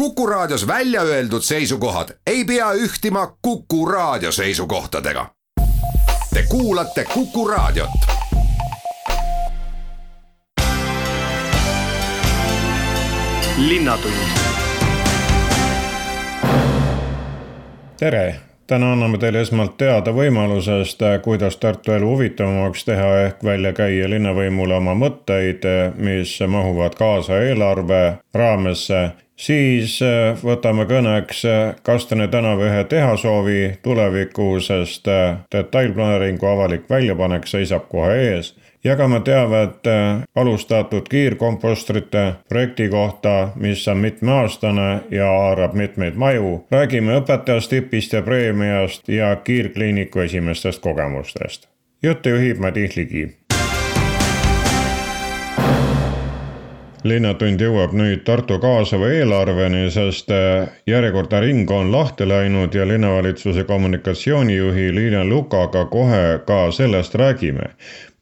Kuku Raadios välja öeldud seisukohad ei pea ühtima Kuku Raadio seisukohtadega. Te kuulate Kuku Raadiot. tere, täna anname teile esmalt teada võimalusest, kuidas Tartu elu huvitavamaks teha ehk välja käia linnavõimule oma mõtteid, mis mahuvad kaasa eelarve raamesse siis äh, võtame kõneks äh, Kastane tänava ühe tehasoovi tuleviku, sest äh, detailplaneeringu avalik väljapanek seisab kohe ees. jagame teavet alustatud kiirkompostrite projekti kohta, mis on mitmeaastane ja haarab mitmeid maju. räägime õpetajast, tipist ja preemiast ja kiirkliiniku esimestest kogemustest. juttu juhib Madis Ligi linnatund jõuab nüüd Tartu kaasava eelarveni, sest äh, järjekordne ring on lahti läinud ja linnavalitsuse kommunikatsioonijuhi Liina Lukaga kohe ka sellest räägime.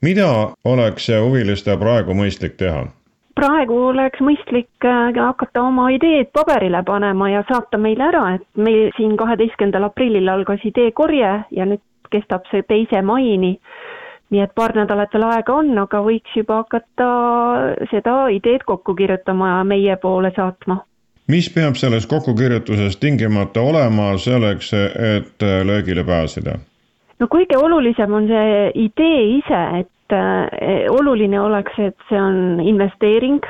mida oleks huviliste praegu mõistlik teha? praegu oleks mõistlik äh, hakata oma ideed paberile panema ja saata meile ära, et meil siin kaheteistkümnendal aprillil algas ideekorje ja nüüd kestab see teise maini nii et paar nädalat veel aega on, aga võiks juba hakata seda ideed kokku kirjutama ja meie poole saatma. mis peab selles kokkukirjutuses tingimata olema selleks, et löögile pääseda? no kõige olulisem on see idee ise, et äh, oluline oleks, et see on investeering,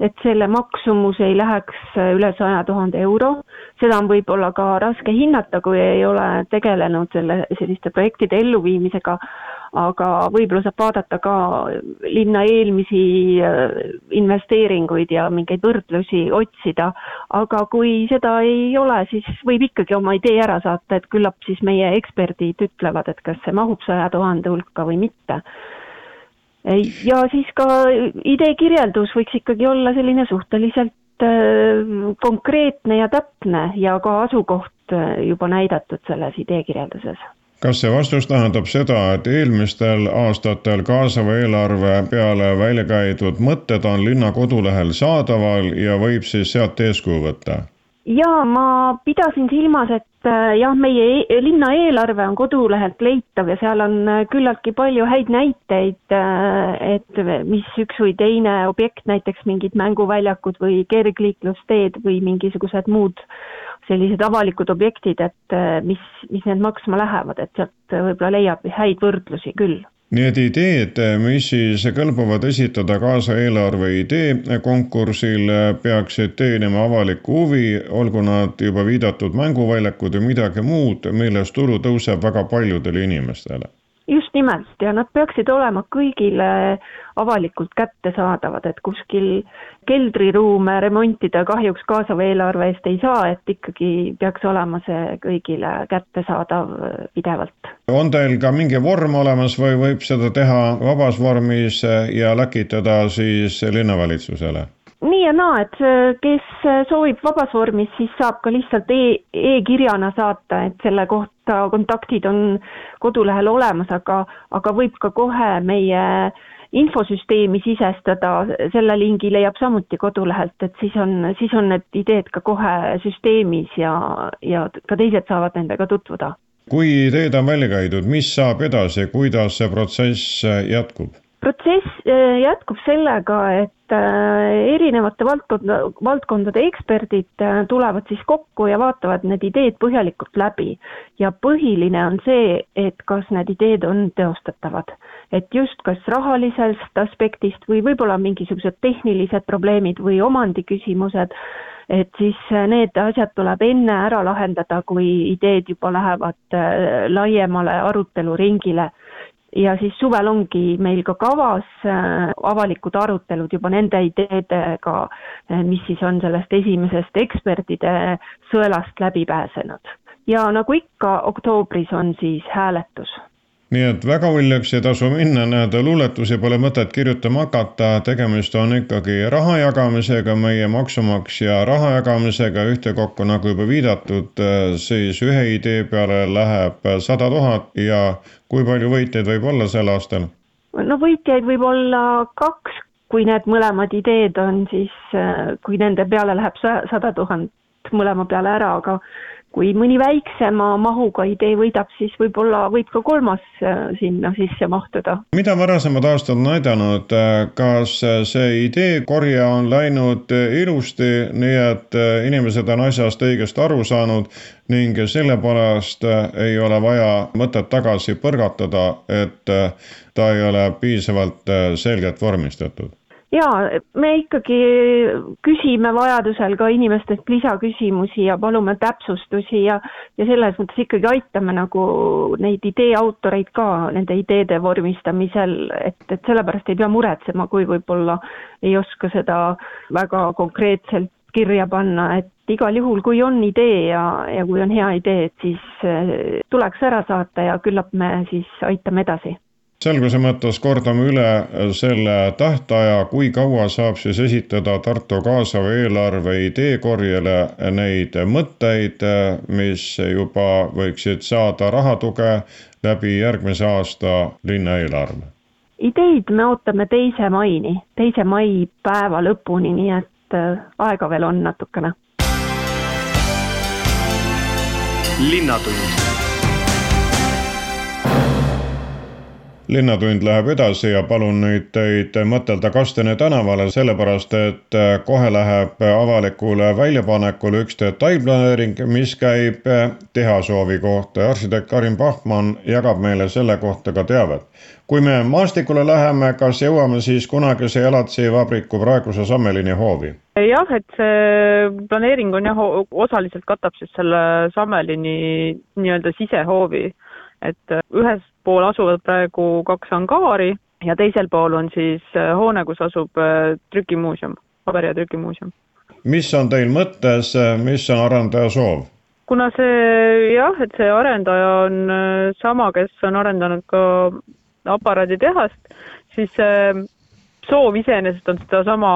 et selle maksumus ei läheks üle saja tuhande euro. seda on võib-olla ka raske hinnata, kui ei ole tegelenud selle, selliste projektide elluviimisega aga võib-olla saab vaadata ka linna eelmisi äh, investeeringuid ja mingeid võrdlusi otsida. aga kui seda ei ole, siis võib ikkagi oma idee ära saata, et küllap siis meie eksperdid ütlevad, et kas see mahub saja tuhande hulka või mitte. ja siis ka idee kirjeldus võiks ikkagi olla selline suhteliselt äh, konkreetne ja täpne ja ka asukoht äh, juba näidatud selles idee kirjelduses kas see vastus tähendab seda, et eelmistel aastatel kaasava eelarve peale välja käidud mõtted on linna kodulehel saadaval ja võib siis sealt eeskuju võtta? jaa, ma pidasin silmas, et äh, jah, meie e linna eelarve on kodulehelt leitav ja seal on äh, küllaltki palju häid näiteid, äh, et mis üks või teine objekt, näiteks mingid mänguväljakud või kergliiklusteed või mingisugused muud sellised avalikud objektid, et äh, mis, mis need maksma lähevad, et sealt võib-olla leiab häid võrdlusi küll. Need ideed, mis siis kõlbavad esitada kaasa eelarve idee konkursil, peaksid teenima avalikku huvi, olgu nad juba viidatud mänguväljakud või midagi muud, millest tulu tõuseb väga paljudele inimestele just nimelt ja nad peaksid olema kõigile avalikult kättesaadavad, et kuskil keldriruume remontida kahjuks kaasava eelarve eest ei saa, et ikkagi peaks olema see kõigile kättesaadav pidevalt. on teil ka mingi vorm olemas või võib seda teha vabas vormis ja läkitada siis linnavalitsusele? Nii ja naa, et kes soovib vabas vormis, siis saab ka lihtsalt e, e-kirjana saata, et selle kohta kontaktid on kodulehel olemas, aga, aga võib ka kohe meie infosüsteemi sisestada, selle lingi leiab samuti kodulehelt, et siis on, siis on need ideed ka kohe süsteemis ja, ja ka teised saavad nendega tutvuda. kui ideed on välja käidud, mis saab edasi, kuidas see protsess jätkub? Protsess äh, jätkub sellega, et äh, erinevate valdkonda, valdkondade eksperdid äh, tulevad siis kokku ja vaatavad need ideed põhjalikult läbi. ja põhiline on see, et kas need ideed on teostatavad. et just kas rahalisest aspektist või võib-olla mingisugused tehnilised probleemid või omandiküsimused, et siis need asjad tuleb enne ära lahendada, kui ideed juba lähevad laiemale aruteluringile ja siis suvel ongi meil ka kavas äh, avalikud arutelud juba nende ideedega, äh, mis siis on sellest esimesest ekspertide sõelast läbi pääsenud. ja nagu ikka, oktoobris on siis hääletus nii et väga uljaks ei tasu minna, näed, luuletusi pole mõtet kirjutama hakata, tegemist on ikkagi raha jagamisega, meie maksumaksja raha jagamisega, ühtekokku, nagu juba viidatud, siis ühe idee peale läheb sada tuhat. Ja kui palju võitjaid võib olla sel aastal? no võitjaid võib olla kaks, kui need mõlemad ideed on siis, kui nende peale läheb sada tuhat mõlema peale ära, aga kui mõni väiksema mahuga idee võidab, siis võib-olla võib ka kolmas äh, sinna sisse mahtuda. mida varasemad aastad on näidanud, äh, kas see ideekorje on läinud ilusti, nii et äh, inimesed on asjast õigesti aru saanud ning sellepärast ei ole vaja mõtet tagasi põrgatada, et ta ei ole piisavalt selgelt vormistatud? Jaa, me ikkagi küsime vajadusel ka inimestelt lisaküsimusi ja palume täpsustusi ja, ja selles mõttes ikkagi aitame nagu neid idee autoreid ka nende ideede vormistamisel, et, et sellepärast ei pea muretsema, kui võib-olla ei oska seda väga konkreetselt kirja panna, et igal juhul, kui on idee ja, ja kui on hea idee, et siis eh, tuleks ära saata ja küllap me siis aitame edasi selguse mõttes kordame üle selle tähtaja, kui kaua saab siis esitada Tartu kaasava eelarve ideekorjele neid mõtteid, mis juba võiksid saada rahatuge läbi järgmise aasta linnaeelarve? ideid me ootame teise maini, teise mai päeva lõpuni, nii et äh, aega veel on natukene. linnatund linnatund läheb edasi ja palun nüüd teid mõtelda Kasteni tänavale, sellepärast et kohe läheb avalikule väljapanekule üks detailplaneering, mis käib tehasoovi kohta. arhitekt Karin Pahman jagab meile selle kohta ka teavet. kui me maastikule läheme, kas jõuame siis kunagise Elatsi vabriku praeguse Sammelini hoovi? jah, et see planeering on jah, osaliselt katab siis selle Sammelini nii-öelda sisehoovi et äh, ühes pool asuvad praegu kaks angaari ja teisel pool on siis äh, hoone, kus asub äh, trükimuuseum, paberi- ja trükimuuseum. mis on teil mõttes, mis on arendaja soov? kuna see jah, et see arendaja on sama, kes on arendanud ka aparaaditehast, siis soov iseenesest on sedasama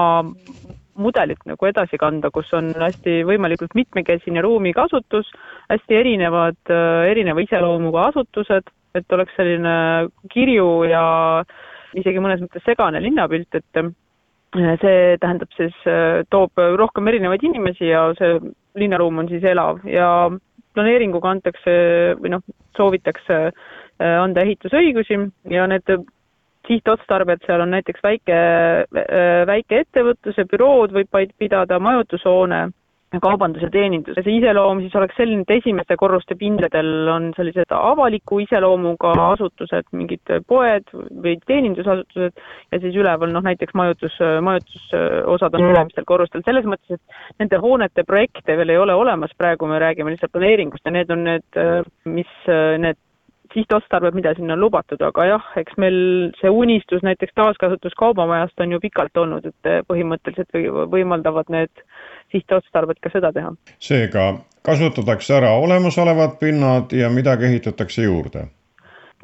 mudelit nagu edasi kanda, kus on hästi võimalikult mitmekesine ruumikasutus, hästi erinevad, erineva iseloomuga asutused, et oleks selline kirju ja isegi mõnes mõttes segane linnapilt, et eh, see tähendab siis, eh, toob rohkem erinevaid inimesi ja see linnaruum on siis elav ja planeeringuga antakse või noh, soovitakse eh, anda ehitusõigusi ja need sihtotstarbed, seal on näiteks väike, väikeettevõtluse bürood võib vaid pidada, majutushoone, kaubandus ja teenindus ja see iseloom siis oleks selline, et esimeste korruste pindadel on sellised avaliku iseloomuga asutused, mingid poed või teenindusasutused ja siis üleval noh, näiteks majutus, majutusosad on ülemistel korrustel, selles mõttes, et nende hoonete projekte veel ei ole olemas, praegu me räägime lihtsalt planeeringust ja need on need, mis need sihtotstarbed, mida sinna on lubatud, aga jah, eks meil see unistus näiteks taaskasutuskaubamajast on ju pikalt olnud, et põhimõtteliselt võimaldavad need sihtotstarbed ka seda teha. seega kasutatakse ära olemasolevad pinnad ja midagi ehitatakse juurde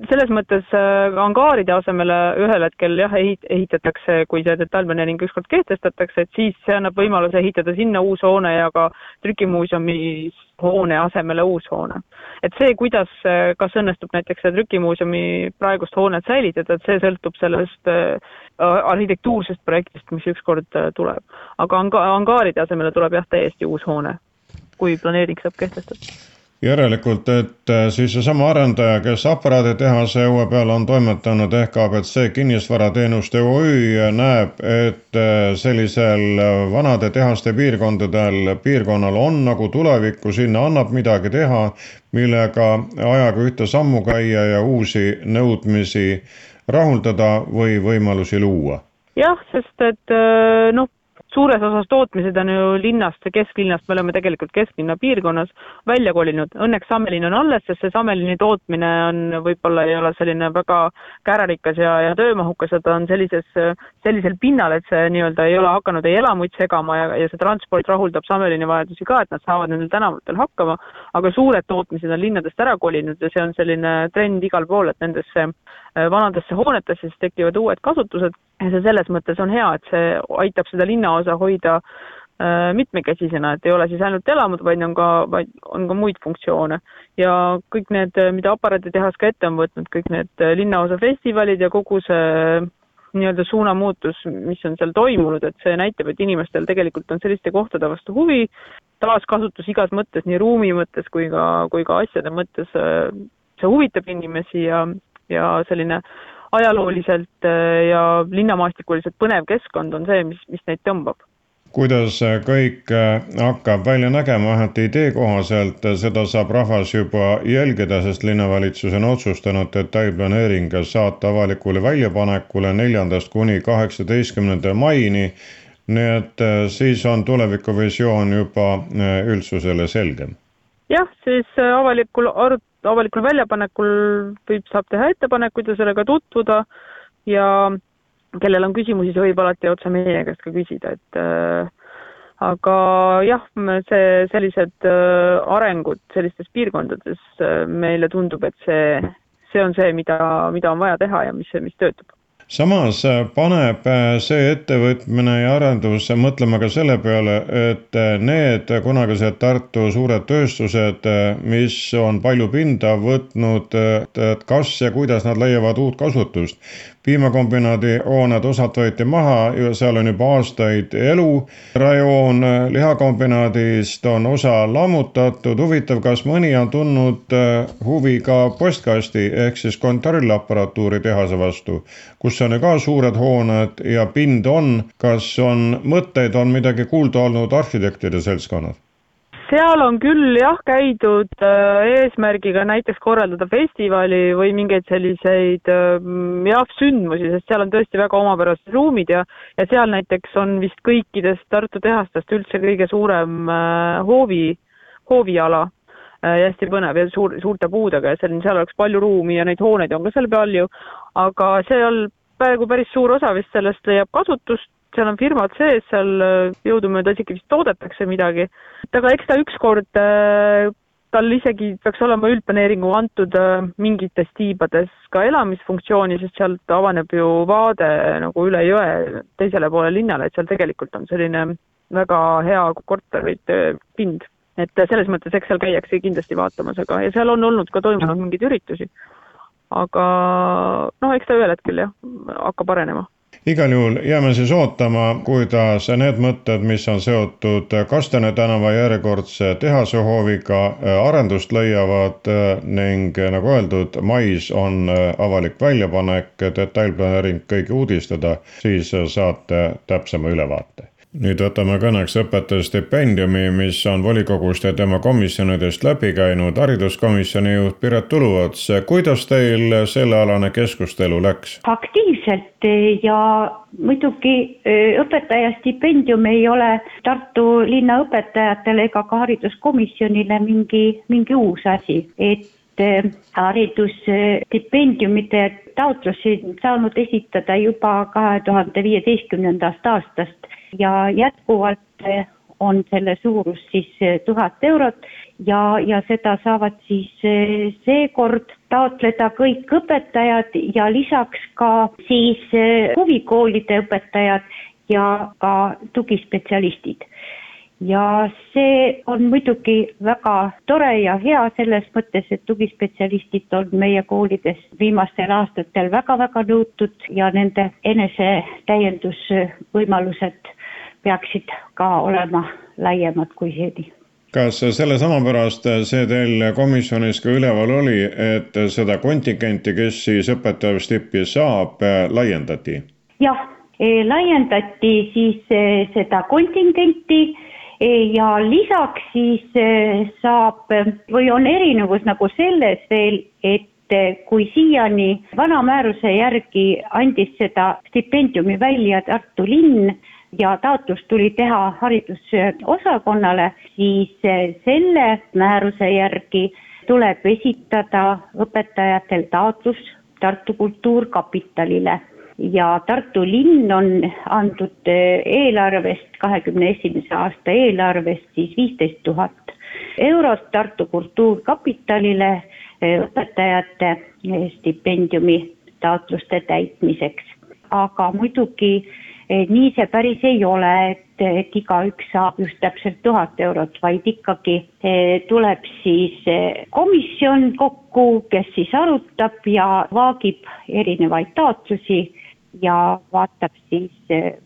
selles mõttes äh, angaaride asemele ühel hetkel jah, ehit-, ehitatakse, kui see detailplaneering ükskord kehtestatakse, et siis see annab võimaluse ehitada sinna uus hoone ja ka trükimuuseumi hoone asemele uus hoone. et see, kuidas, äh, kas õnnestub näiteks see trükimuuseumi praegust hoonet säilitada, et see sõltub sellest äh, arhitektuursest projektist, mis ükskord tuleb. aga anga-, angaaride asemele tuleb jah, täiesti uus hoone, kui planeering saab kehtestatud järelikult, et äh, siis seesama arendaja, kes aparaaditehase õue peal on toimetanud ehk abc kinnisvarateenuste OÜ näeb, et äh, sellisel äh, vanade tehaste piirkondadel, piirkonnal on nagu tulevikku, sinna annab midagi teha, millega ajaga ühte sammu käia ja uusi nõudmisi rahuldada või võimalusi luua. Jah, sest et noh, suures osas tootmised on ju linnast, kesklinnast, me oleme tegelikult kesklinna piirkonnas välja kolinud. Õnneks Sammelin on alles, sest see Sammelini tootmine on, võib-olla ei ole selline väga kärarikas ja, ja töömahukas ja ta on sellises, sellisel pinnal, et see nii-öelda ei ole hakanud ei elamuid segama ja, ja see transport rahuldab Sammelini vajadusi ka, et nad saavad nendel tänavatel hakkama, aga suured tootmised on linnadest ära kolinud ja see on selline trend igal pool, et nendesse vanadesse hoonetesse, siis tekivad uued kasutused see selles mõttes on hea, et see aitab seda linnaosa hoida äh, mitmekesisena, et ei ole siis ainult elamud, vaid on ka, vaid on ka muid funktsioone. ja kõik need, mida aparaaditehas ka ette on võtnud, kõik need linnaosa festivalid ja kogu see nii-öelda suunamuutus, mis on seal toimunud, et see näitab, et inimestel tegelikult on selliste kohtade vastu huvi, taaskasutus igas mõttes, nii ruumi mõttes kui ka, kui ka asjade mõttes, see huvitab inimesi ja, ja selline ajalooliselt ja linnamaastikuliselt põnev keskkond on see, mis, mis neid tõmbab kuidas kõik äh, hakkab välja nägema, vähemalt idee kohaselt, seda saab rahvas juba jälgida, sest linnavalitsus on otsustanud detailplaneering saata avalikule väljapanekule neljandast kuni kaheksateistkümnenda maini. nii et äh, siis on tulevikuvisioon juba äh, üldsusele selgem. jah, siis avalikul arut-, avalikul väljapanekul võib, saab teha ettepanekuid ja sellega tutvuda ja kellel on küsimusi, see võib alati otse meie käest ka küsida, et äh, aga jah, see, sellised äh, arengud sellistes piirkondades äh, meile tundub, et see, see on see, mida, mida on vaja teha ja mis, mis töötab samas äh, paneb äh, see ettevõtmine ja arendus mõtlema ka selle peale, et äh, need kunagised Tartu suured tööstused, mis on palju pinda võtnud, et kas ja kuidas nad leiavad uut kasutust. Piimakombinaadi hooned osad võeti maha ja seal on juba aastaid elu. rajoon lihakombinaadist on osa lammutatud. huvitav, kas mõni on tundnud huvi ka postkasti ehk siis kontrollapparatuuri tehase vastu, kus on ju ka suured hooned ja pind on, kas on mõtteid, on midagi kuulda olnud arhitektide seltskonnal? Seal on küll jah käidud äh, eesmärgiga näiteks korraldada festivali või mingeid selliseid äh, jah, sündmusi, sest seal on tõesti väga omapärased ruumid ja, ja seal näiteks on vist kõikidest Tartu tehastest üldse kõige suurem äh, hoovi, hooviala. Ja hästi põnev ja suur, suurte puudega ja seal, seal oleks palju ruumi ja neid hooneid on ka seal palju, aga seal praegu päris suur osa vist sellest leiab kasutust, seal on firmad sees, seal äh, jõudumööda isegi vist toodetakse midagi. et aga eks ta ükskord äh, tal isegi peaks olema üldplaneeringu antud äh, mingites tiibades ka elamisfunktsiooni, sest sealt avaneb ju vaade nagu üle jõe teisele poole linnale, et seal tegelikult on selline väga hea korterite pind. et selles mõttes, eks seal käiakse kindlasti vaatamas, aga, ja seal on olnud ka toimunud mingeid üritusi aga noh, eks ta ühel hetkel jah, hakkab arenema igal juhul jääme siis ootama, kuidas need mõtted, mis on seotud Kastene tänava järjekordse tehasehooviga, arendust leiavad ning nagu öeldud, mais on avalik väljapanek, detailplaneering kõigi uudistada, siis saate täpsema ülevaate nüüd võtame kõneks õpetaja stipendiumi, mis on volikogust ja tema komisjonidest läbi käinud. hariduskomisjoni juht Piret Tuluots, kuidas teil sellealane keskustelu läks? aktiivselt ja muidugi õpetaja stipendium ei ole Tartu linna õpetajatele ega ka hariduskomisjonile mingi, mingi uus asi, et haridusstipendiumide taotlusi saanud esitada juba kahe tuhande viieteistkümnendast aastast ja jätkuvalt eh, on selle suurus siis eh, tuhat eurot. Ja, ja seda saavad siis eh, seekord taotleda kõik õpetajad ja lisaks ka siis huvikoolide õpetajad ja ka tugispetsialistid. Ja see on muidugi väga tore ja hea selles mõttes, et tugispetsialistid on meie koolides viimastel aastatel väga-väga nõutud ja nende enesetäiendusvõimalused peaksid ka olema laiemad kui seni kas sellesama pärast see teil komisjonis ka üleval oli, et seda kontingenti, kes siis õpetajastippi saab, laiendati? jah, e, laiendati siis e, seda kontingenti e, ja lisaks siis saab või on erinevus nagu selles veel, et kui siiani vana määruse järgi andis seda stipendiumi välja Tartu linn, ja taotlus tuli teha haridusosakonnale, siis eh, selle määruse järgi tuleb esitada õpetajatel taotlus Tartu Kultuurkapitalile ja Tartu linn on andnud eh, eelarvest, kahekümne esimese aasta eelarvest siis viisteist tuhat eurot Tartu Kultuurkapitalile eh, õpetajate stipendiumi taotluste täitmiseks. aga muidugi nii see päris ei ole, et, et igaüks saab just täpselt tuhat eurot, vaid ikkagi eh, tuleb siis eh, komisjon kokku, kes siis arutab ja vaagib erinevaid taotlusi ja vaatab siis,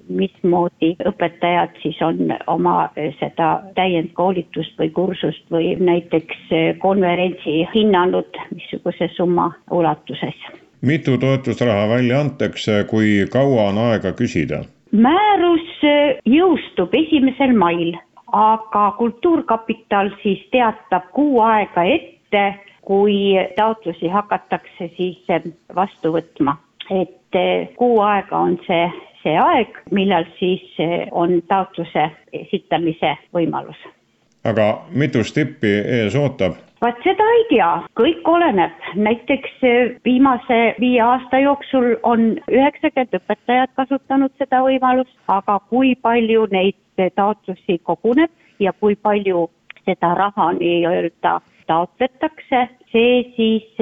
mismoodi õpetajad siis on oma seda täiendkoolitust või kursust või näiteks konverentsi hinnanud, missuguse summa ulatuses. Mitu toetusraha välja antakse, kui kaua on aega küsida? määrus jõustub esimesel mail, aga Kultuurkapital siis teatab kuu aega ette, kui taotlusi hakatakse siis vastu võtma et eh, kuu aega on see, see aeg, millal siis on taotluse esitamise võimalus. aga mitu stippi ees ootab? Vaat seda ei tea, kõik oleneb, näiteks eh, viimase viie aasta jooksul on üheksakümmend õpetajat kasutanud seda võimalust, aga kui palju neid taotlusi koguneb ja kui palju seda raha nii-öelda taotletakse, see siis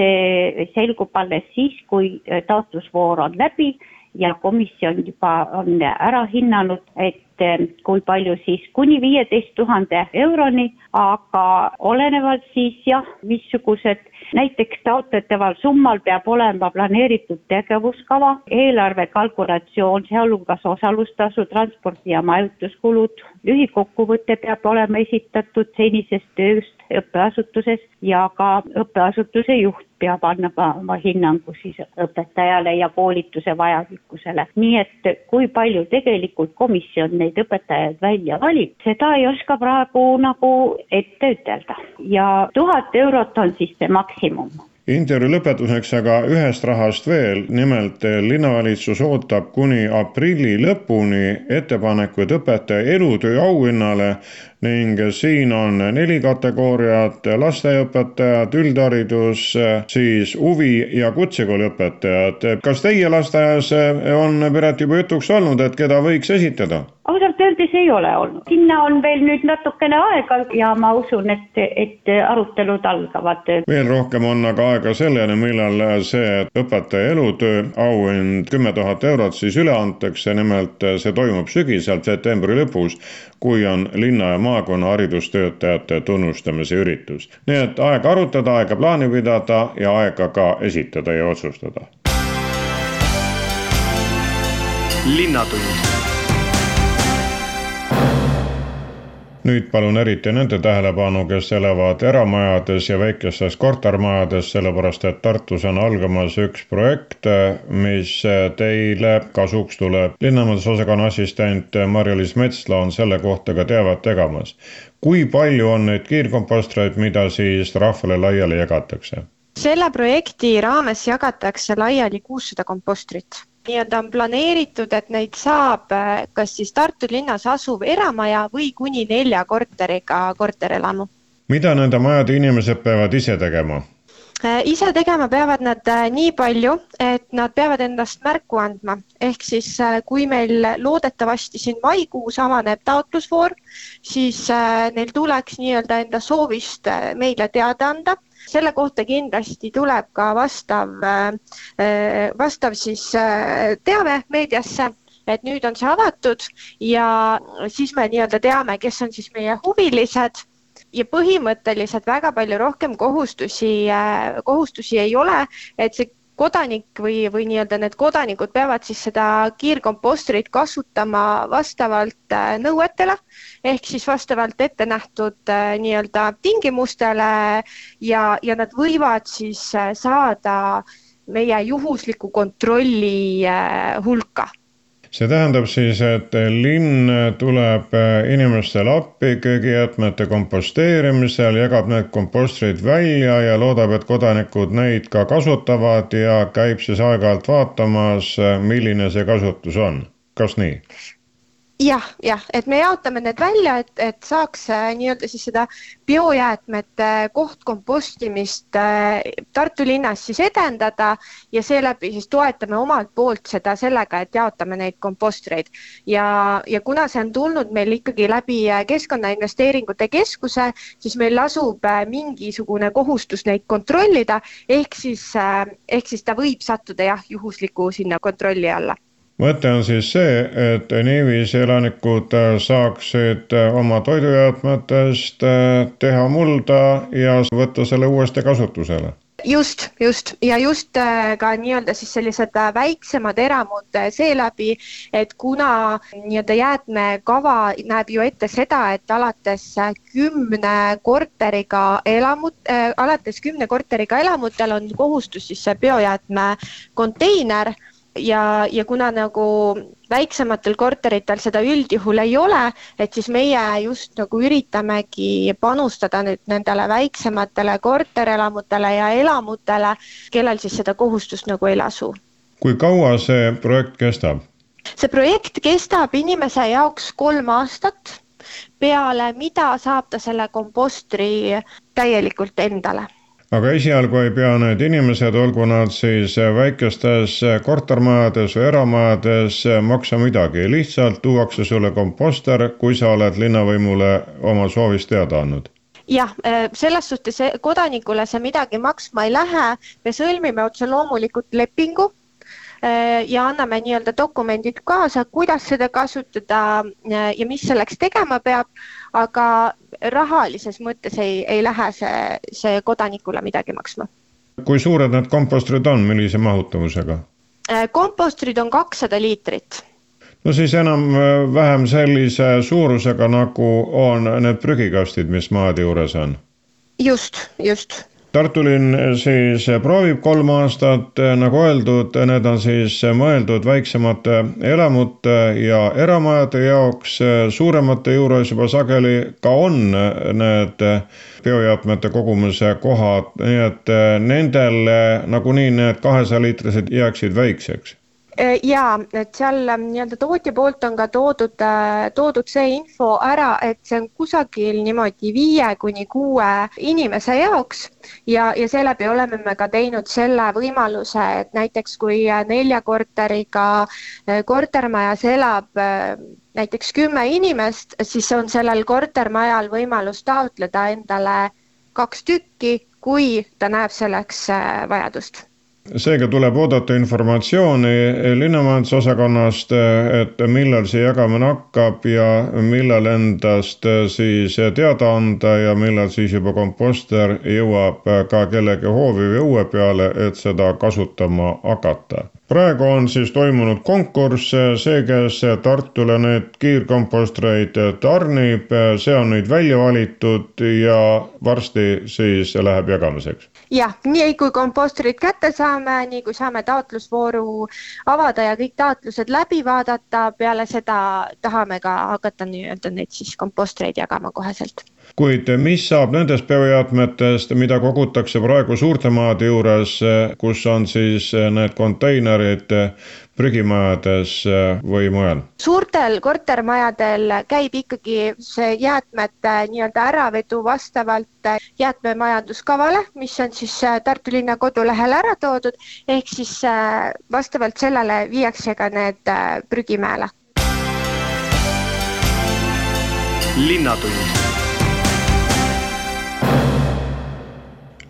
selgub alles siis, kui taotlusvoor on läbi ja komisjon juba on ära hinnanud, et äh, kui palju siis kuni viieteist tuhande euroni, aga olenevalt siis jah, missugused näiteks taotletaval summal peab olema planeeritud tegevuskava, eelarve kalkulatsioon, sealhulgas osalustasu, transpordi ja majutuskulud, lühikokkuvõte peab olema esitatud senisest tööst õppeasutuses ja ka õppeasutuse juht peab andma oma hinnangu siis õpetajale ja koolituse vajalikkusele. nii et kui palju tegelikult komisjon neid õpetajaid välja valib, seda ei oska praegu nagu ette ütelda. Ja tuhat eurot on siis see maksimum. Intervjuu lõpetuseks aga ühest rahast veel, nimelt linnavalitsus ootab kuni aprilli lõpuni ettepanekuid õpetaja elutöö auhinnale ning siin on neli kategooriat, lasteaiaõpetajad, üldharidus, siis huvi- ja kutsekooli õpetajad. kas teie lasteaias on, Piret, juba jutuks olnud, et keda võiks esitada? ausalt öeldes ei ole olnud, sinna on veel nüüd natukene aega ja ma usun, et, et arutelud algavad. veel rohkem on aga aega selleni, millal see õpetaja elutöö auhind kümme tuhat eurot siis üle antakse, nimelt see toimub sügisel, septembri lõpus, kui on linna ja maakonna haridustöötajate tunnustamise üritus. nii et aega arutada, aega plaani pidada ja aega ka esitada ja otsustada. linnatund nüüd palun eriti nende tähelepanu, kes elavad eramajades ja väikestes kortermajades, sellepärast et Tartus on algamas üks projekt, mis teile kasuks tuleb. linnamajandusosakonna assistent Marja-Liis Metsla on selle kohta ka teavet tegemas. kui palju on neid kiirkompostreid, mida siis rahvale laiali jagatakse? selle projekti raames jagatakse laiali kuussada kompostrit nii-öelda on planeeritud, et neid saab äh, kas siis Tartu linnas asuv eramaja või kuni nelja korteriga korterelamu. mida nende majade inimesed peavad ise tegema? Äh, ise tegema peavad nad äh, nii palju, et nad peavad endast märku andma, ehk siis kui meil loodetavasti siin maikuus avaneb taotlusvoor, siis neil tuleks nii-öelda enda soovist meile teada anda selle kohta kindlasti tuleb ka vastav, äh, vastav siis äh, teave meediasse et nüüd on see avatud ja siis me nii-öelda teame, kes on siis meie huvilised. Ja põhimõtteliselt väga palju rohkem kohustusi, äh, kohustusi ei ole, et see kodanik või, või nii-öelda need kodanikud peavad siis seda kiirkompostrit kasutama vastavalt äh, nõuetele ehk siis vastavalt ette nähtud äh, nii-öelda tingimustele ja, ja nad võivad siis äh, saada meie juhusliku kontrolli hulka see tähendab siis, et linn tuleb inimestele appi köögijäätmete komposteerimisel, jagab need kompostrid välja ja loodab, et kodanikud neid ka kasutavad ja käib siis aeg-ajalt vaatamas, milline see kasutus on. kas nii? Jah, jah, et me jaotame need välja, et, et saaks äh, nii-öelda siis seda biojäätmete kohtkompostimist äh, Tartu linnas siis edendada ja seeläbi siis toetame omalt poolt seda sellega, et jaotame neid kompostreid. Ja, ja kuna see on tulnud meil ikkagi läbi äh, Keskkonnainvesteeringute Keskuse, siis meil lasub mingisugune kohustus neid kontrollida, ehk siis, ehk siis ta võib sattuda jah, juhusliku sinna kontrolli alla mõte on siis see, et niiviisi elanikud saaksid oma toidujäätmetest teha mulda ja võtta selle uuesti kasutusele. Just, just. Ja just äh, ka nii-öelda siis sellised äh, väiksemad eramud äh, seeläbi, et kuna nii-öelda jäätmekava näeb ju ette seda, et alates kümne korteriga elamut äh,, alates kümne korteriga elamutel on kohustus siis see biojäätmekonteiner ja, ja kuna nagu väiksematel korteritel seda üldjuhul ei ole, et siis meie just nagu üritamegi panustada nüüd nendele väiksematele korterelamutele ja elamutele, kellel siis seda kohustust nagu ei lasu. kui kaua see projekt kestab? see projekt kestab inimese jaoks kolm aastat, peale mida saab ta selle kompostri täielikult endale aga esialgu ei pea need inimesed, olgu nad siis väikestes kortermajades või eramajades, maksma midagi, lihtsalt tuuakse sulle komposter, kui sa oled linnavõimule oma soovist teada andnud. Jah, selles suhtes kodanikule see midagi maksma ei lähe, me sõlmime otse loomulikult lepingu Äh, ja anname nii-öelda dokumendid kaasa, kuidas seda kasutada äh, ja mis selleks tegema peab, aga rahalises mõttes ei, ei lähe see, see kodanikule midagi maksma. kui suured need kompostrid on, millise mahutavusega? Äh, kompostrid on kakssada liitrit no siis enam-vähem sellise suurusega, nagu on need prügikastid, mis maade juures on. just, just Tartu linn siis proovib kolm aastat, nagu öeldud, need on siis mõeldud väiksemate elamute ja eramajade jaoks, suuremate juures juba sageli ka on need biojäätmete kogumise kohad, nii et nendele nagunii need kahesaja liitrised jääksid väikseks Äh, ja et seal ähm, nii-öelda tootja poolt on ka toodud, äh, toodud see info ära, et see on kusagil niimoodi viie kuni kuue inimese jaoks ja, ja seeläbi oleme me ka teinud selle võimaluse, et näiteks kui äh, nelja korteriga kortermajas elab näiteks kümme inimest, siis on sellel kortermajal võimalus taotleda endale kaks tükki, kui ta näeb selleks vajadust seega tuleb oodata informatsiooni linnamajandusosakonnast, et millal see jagamine hakkab ja millal endast siis teada anda ja millal siis juba komposter jõuab ka kellegi hoovi või õue peale, et seda kasutama hakata praegu on siis toimunud konkurss, see, kes Tartule need kiirkompostreid tarnib, see on nüüd välja valitud ja varsti siis läheb jagamiseks. jah, nii kui kompostrid kätte saame, nii kui saame taotlusvooru avada ja kõik taotlused läbi vaadata, peale seda tahame ka hakata nii-öelda neid siis kompostreid jagama koheselt kuid mis saab nendest biojäätmetest, mida kogutakse praegu suurte maade juures, kus on siis need konteinerid prügimajades või mujal? suurtel kortermajadel käib ikkagi see jäätmete nii-öelda äravedu vastavalt jäätmemajanduskavale, mis on siis Tartu linna kodulehel ära toodud, ehk siis vastavalt sellele viiakse ka need prügimäele. linnatund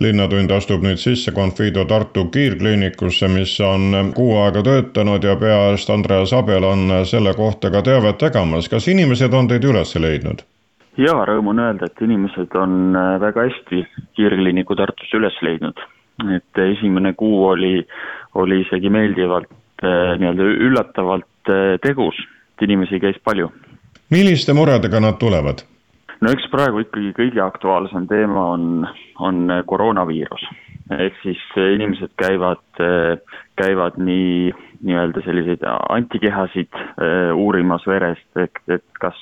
linnatund astub nüüd sisse Confido Tartu kiirkliinikusse, mis on kuu aega töötanud ja peaarst Andreas Abel on selle kohta ka teavet jagamas. kas inimesed on teid üles leidnud? jaa, rõõm on öelda, et inimesed on väga hästi kiirkliiniku Tartus üles leidnud. et esimene kuu oli, oli isegi meeldivalt nii-öelda üllatavalt tegus, et inimesi käis palju. milliste muredega nad tulevad? No eks praegu ikkagi kõige aktuaalsem teema on, on koroonaviirus. ehk siis inimesed käivad, käivad nii nii-öelda selliseid antikehasid äh, uurimas verest, et, et kas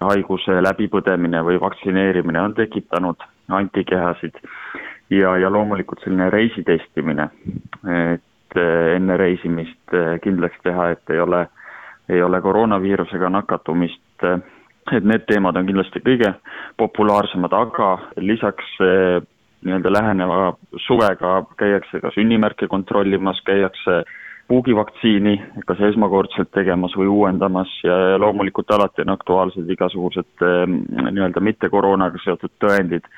haiguse läbipõdemine või vaktsineerimine on tekitanud antikehasid ja, ja loomulikult selline reisitestimine, et äh, enne reisimist kindlaks teha, et ei ole, ei ole koroonaviirusega nakatumist et need teemad on kindlasti kõige populaarsemad, aga lisaks nii-öelda läheneva suvega käiakse ka sünnimärke kontrollimas, käiakse puugivaktsiini kas esmakordselt tegemas või uuendamas ja loomulikult alati on aktuaalsed igasugused eh, nii-öelda mitte koroonaga seotud tõendid,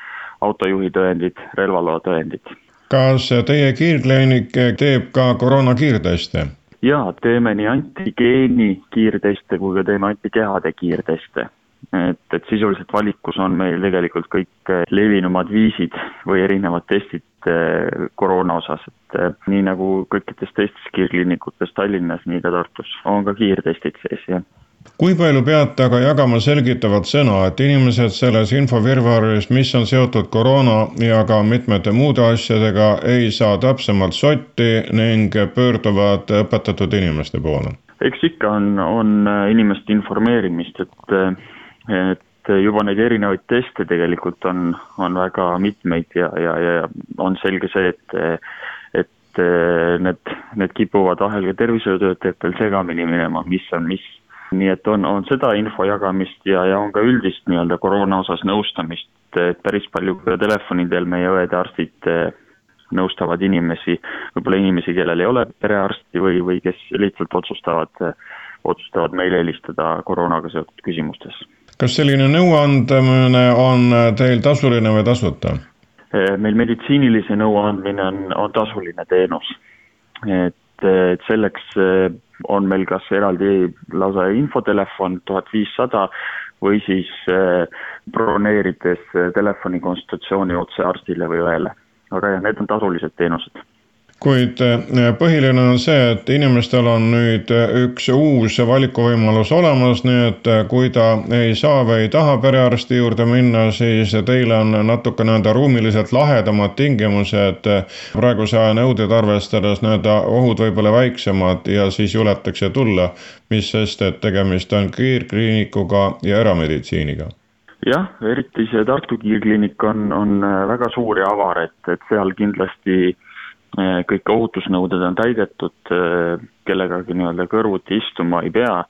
autojuhi tõendid, relvaloa tõendid. kas teie kiirkliinik teeb ka koroona kiirteste? jaa, teeme nii antigeeni kiirteste kui ka teeme antikehade kiirteste et, et sisuliselt valikus on meil tegelikult kõik levinumad viisid või erinevad testid koroona osas, et nii nagu kõikides teistes kiirkliinikutes Tallinnas, nii ka Tartus on ka kiirtestid sees, jah kui palju peate aga jagama selgitavat sõna, et inimesed selles infovirvarris, mis on seotud koroona ja ka mitmete muude asjadega, ei saa täpsemalt sotti ning pöörduvad õpetatud inimeste poole? eks ikka on, on inimeste informeerimist, et, et juba neid erinevaid teste tegelikult on, on väga mitmeid ja, ja, ja on selge see, et et need, need kipuvad vahel ka tervishoiutöötajatel segamini minema, mis on mis nii et on, on seda info jagamist ja, ja on ka üldist nii-öelda koroona osas nõustamist, et päris palju ka telefoni teel meie õed ja arstid eh, nõustavad inimesi, võib-olla inimesi, kellel ei ole perearsti või, või kes lihtsalt otsustavad, otsustavad meile helistada koroonaga seotud küsimustes. Kas selline nõuandmine on teil tasuline või tasuta? Eh, meil meditsiinilise nõu andmine on, on tasuline teenus. et, et selleks on meil kas eraldi lausa infotelefon tuhat viissada või siis äh, broneerides äh, telefonikonsultatsiooni otse arstile või õele. aga jah, need on tasulised teenused kuid eh, põhiline on see, et inimestel on nüüd eh, üks uus valikuvõimalus olemas, nii et eh, kui ta ei saa või ei taha perearsti juurde minna, siis teil on natuke nii-öelda ruumiliselt lahedamad tingimused. praeguse aja nõudeid arvestades nii-öelda ohud võib-olla väiksemad ja siis juletakse tulla, mis sest, et tegemist on kiirkliinikuga ja erameditsiiniga jah, eriti see Tartu kiirkliinik on, on väga suur ja avar, et, et seal kindlasti Eh, kõik ohutusnõuded on täidetud, eh, kellegagi nii-öelda kõrvuti istuma ei pea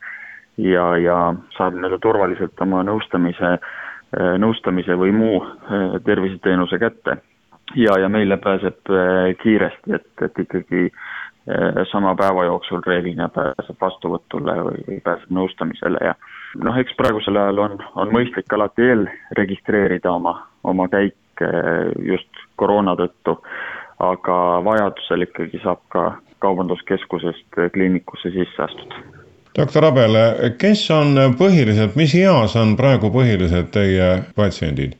ja, ja saab nii-öelda turvaliselt oma nõustamise, eh, nõustamise või muu terviseteenuse kätte. ja, ja meile pääseb kiiresti, et, et ikkagi sama päeva jooksul reeglina pääseb vastuvõtule või, või pääseb nõustamisele ja noh, eks praegusel ajal on, on mõistlik alati eelregistreerida oma, oma käik just koroona tõttu aga vajadusel ikkagi saab ka kaubanduskeskusest kliinikusse sisse astuda. doktor Abel, kes on põhiliselt, mis eas on praegu põhiliselt teie patsiendid?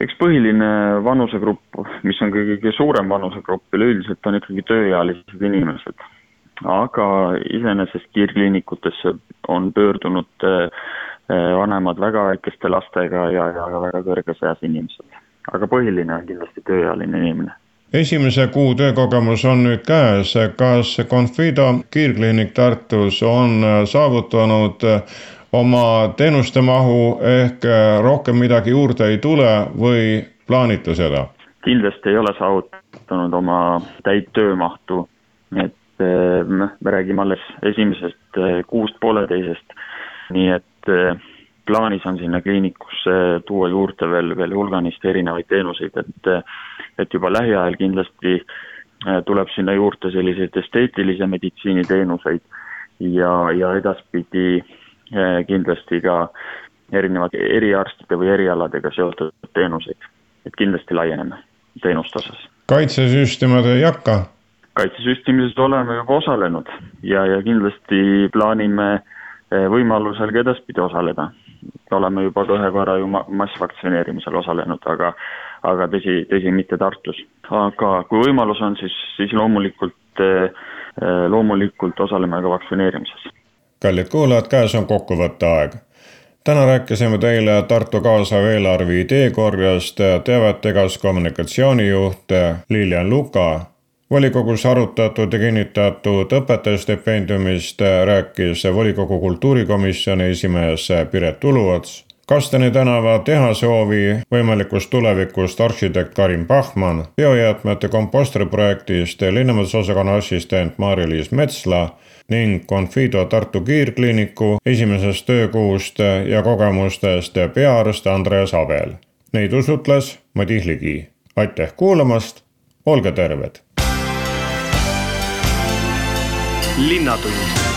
eks põhiline vanusegrupp, mis on kõige suurem vanusegrupp üleüldiselt, on ikkagi tööealised inimesed. aga iseenesest kiirkliinikutesse on pöördunud eh, vanemad väga väikeste lastega ja, ja ka väga kõrges eas inimesed. aga põhiline on kindlasti tööealine inimene esimese kuu töökogemus on nüüd käes, kas Confido kiirkliinik Tartus on saavutanud oma teenuste mahu ehk rohkem midagi juurde ei tule või plaanite seda? kindlasti ei ole saavutanud oma täit töömahtu, et noh, me räägime alles esimesest kuust pooleteisest, nii et plaanis on sinna kliinikusse tuua juurde veel, veel hulganisti erinevaid teenuseid, et et juba lähiajal kindlasti äh, tuleb sinna juurde selliseid esteetilise meditsiini teenuseid ja, ja edaspidi äh, kindlasti ka erinevate eriarstide või erialadega seotud teenuseid, et kindlasti laieneme teenuste osas. kaitsesüsteemid ei hakka? kaitsesüsteemides oleme juba osalenud ja, ja kindlasti plaanime äh, võimalusel ka edaspidi osaleda oleme juba ka ühe korra ju massvaktsineerimisel osalenud, aga aga tõsi, tõsi, mitte Tartus. aga kui võimalus on, siis, siis loomulikult, eh, loomulikult osaleme ka vaktsineerimises. kallid kuulajad, käes on kokkuvõtte aeg täna rääkisime teile Tartu kaasava eelarve ideekorjest teavetegas kommunikatsioonijuht Lilian Luka volikogus arutatud ja kinnitatud õpetajastipendiumist rääkis volikogu kultuurikomisjoni esimees Piret Uluots. Kastani tänava tehase hoovi võimalikust tulevikust arhitekt Karin Pahman, biojäätmete kompostri projektist linnamajandusosakonna assistent Mari-Liis Metsla ning Confido Tartu kiirkliiniku esimesest töökuust ja kogemustest peaarst Andreas Abel. Neid usutles Madis Ligi. aitäh kuulamast, olge terved linnatund